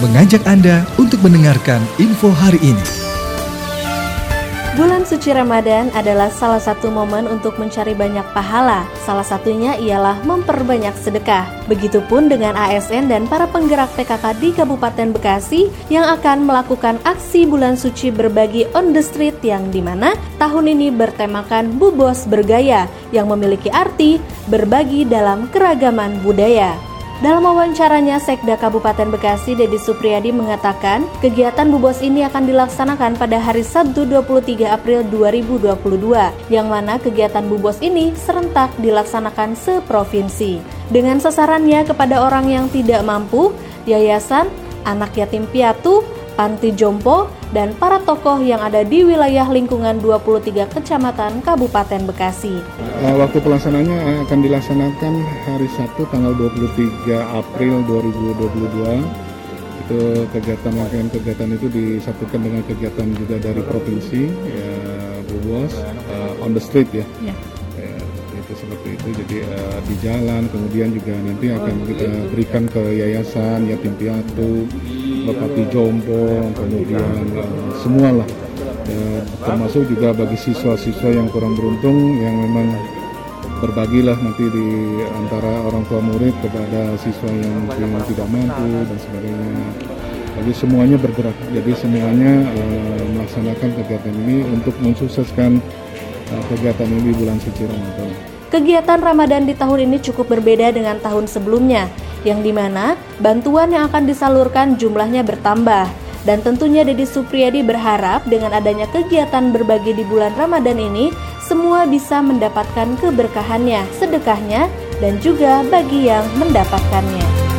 mengajak Anda untuk mendengarkan info hari ini. Bulan suci Ramadan adalah salah satu momen untuk mencari banyak pahala. Salah satunya ialah memperbanyak sedekah. Begitupun dengan ASN dan para penggerak PKK di Kabupaten Bekasi yang akan melakukan aksi bulan suci berbagi on the street yang di mana tahun ini bertemakan Bubos Bergaya yang memiliki arti berbagi dalam keragaman budaya. Dalam wawancaranya, Sekda Kabupaten Bekasi, Dedi Supriyadi mengatakan, kegiatan Bubos ini akan dilaksanakan pada hari Sabtu 23 April 2022, yang mana kegiatan Bubos ini serentak dilaksanakan seprovinsi. Dengan sasarannya kepada orang yang tidak mampu, yayasan, anak yatim piatu, panti jompo, dan para tokoh yang ada di wilayah lingkungan 23 kecamatan Kabupaten Bekasi. Eh, waktu pelaksanaannya akan dilaksanakan hari Sabtu tanggal 23 April 2022. Itu kegiatan rangkaian kegiatan itu disatukan dengan kegiatan juga dari provinsi ya Bu Bos uh, on the street ya. ya. Itu seperti itu jadi uh, di jalan kemudian juga nanti akan kita berikan ke yayasan yatim piatu Bupati Jombang, kemudian uh, semua lah. Ya, termasuk juga bagi siswa-siswa yang kurang beruntung yang memang berbagilah nanti di antara orang tua murid kepada siswa yang mungkin tidak mampu dan sebagainya. Jadi semuanya bergerak. Jadi semuanya uh, melaksanakan kegiatan ini untuk mensukseskan uh, kegiatan ini bulan suci Ramadan. Kegiatan Ramadan di tahun ini cukup berbeda dengan tahun sebelumnya yang di mana bantuan yang akan disalurkan jumlahnya bertambah. Dan tentunya Deddy Supriyadi berharap dengan adanya kegiatan berbagi di bulan Ramadan ini, semua bisa mendapatkan keberkahannya, sedekahnya, dan juga bagi yang mendapatkannya.